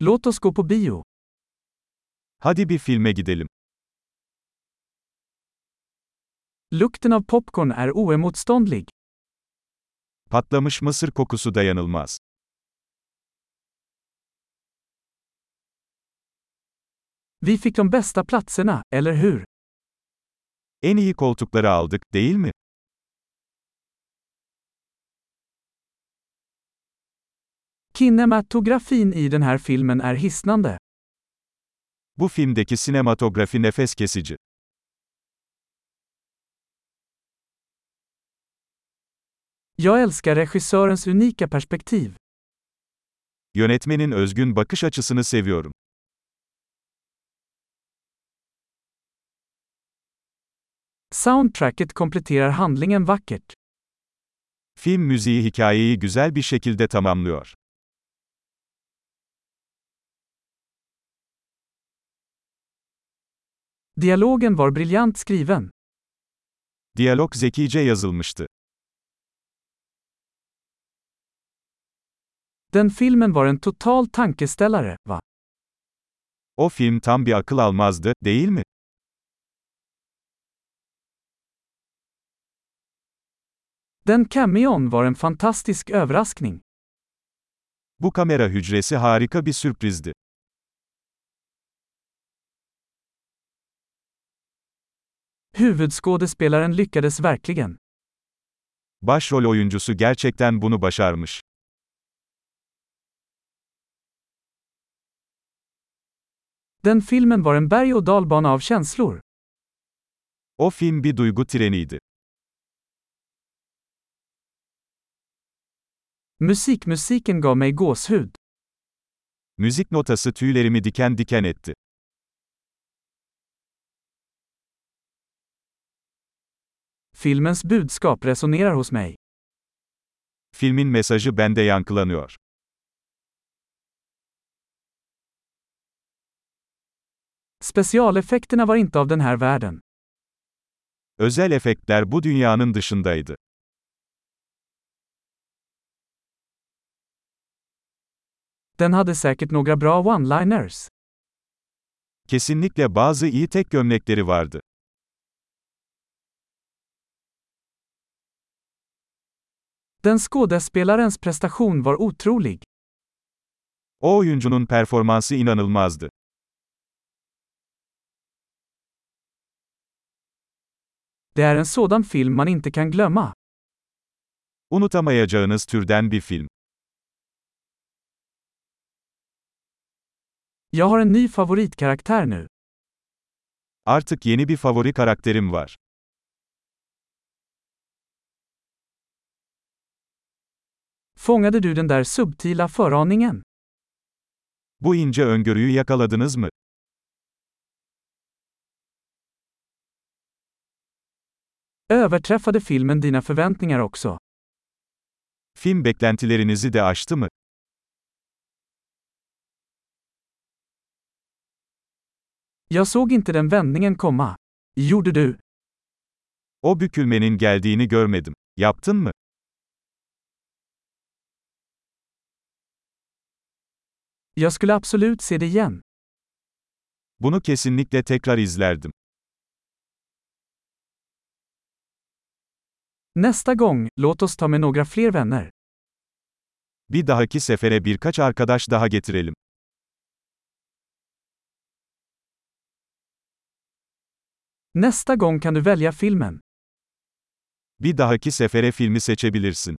Låt oss gå på bio. Hadi bir filme gidelim. Lukten av popcorn är oemotståndlig. Patlamış mısır kokusu dayanılmaz. Vi fick de bästa platserna, eller hur? En iyi koltukları aldık, değil mi? Kinematografin i den här filmen är hisnande. Bu filmdeki sinematografi nefes kesici. Jag älskar regissörens unika perspektiv. Yönetmenin özgün bakış açısını seviyorum. Soundtracket kompletterar handlingen vackert. Film müziği hikayeyi güzel bir şekilde tamamlıyor. Dialogen var briljant skriven. Diyalog zekice yazılmıştı. Den filmen var en total tankeställare, va? O film tam bir akıl almazdı, değil mi? Den cameon var en fantastisk överraskning. Bu kamera hücresi harika bir sürprizdi. Huvudskådespelaren lyckades verkligen. Başrol oyuncusu gerçekten bunu başarmış. Den filmen var en berg och dalbana av känslor. O film bir duygu treniydi. Musikmusiken gav mig gåshud. Müzik notası tüylerimi diken diken etti. Filmens budskap resonerar hos mig. Filmin mesajı bende yankılanıyor. Specialeffekterna var inte av den här världen. Özel efektler bu dünyanın dışındaydı. Den hade säkert några bra one-liners. Kesinlikle bazı iyi tek gömlekleri vardı. Den skådespelarens prestation var otrolig. O oyuncunun performansı inanılmazdı. Det är en sådan film man inte kan glömma. Unutamayacağınız türden bir film. Jag har en ny favoritkaraktär nu. Artık yeni bir favori karakterim var. Fångade du den där subtila föraningen? Bu ince öngörüyü yakaladınız mı? Överträffade filmen dina förväntningar också? Film beklentilerinizi de aştı mı? Jag såg inte den vändningen komma. Gjorde du? O bükülmenin geldiğini görmedim. Yaptın mı? Jag skulle absolut se det igen. Bunu kesinlikle tekrar izlerdim. Nästa gång, låt oss ta med några fler vänner. Bir dahaki sefere birkaç arkadaş daha getirelim. Nästa gång kan du välja filmen. Bir dahaki sefere filmi seçebilirsin.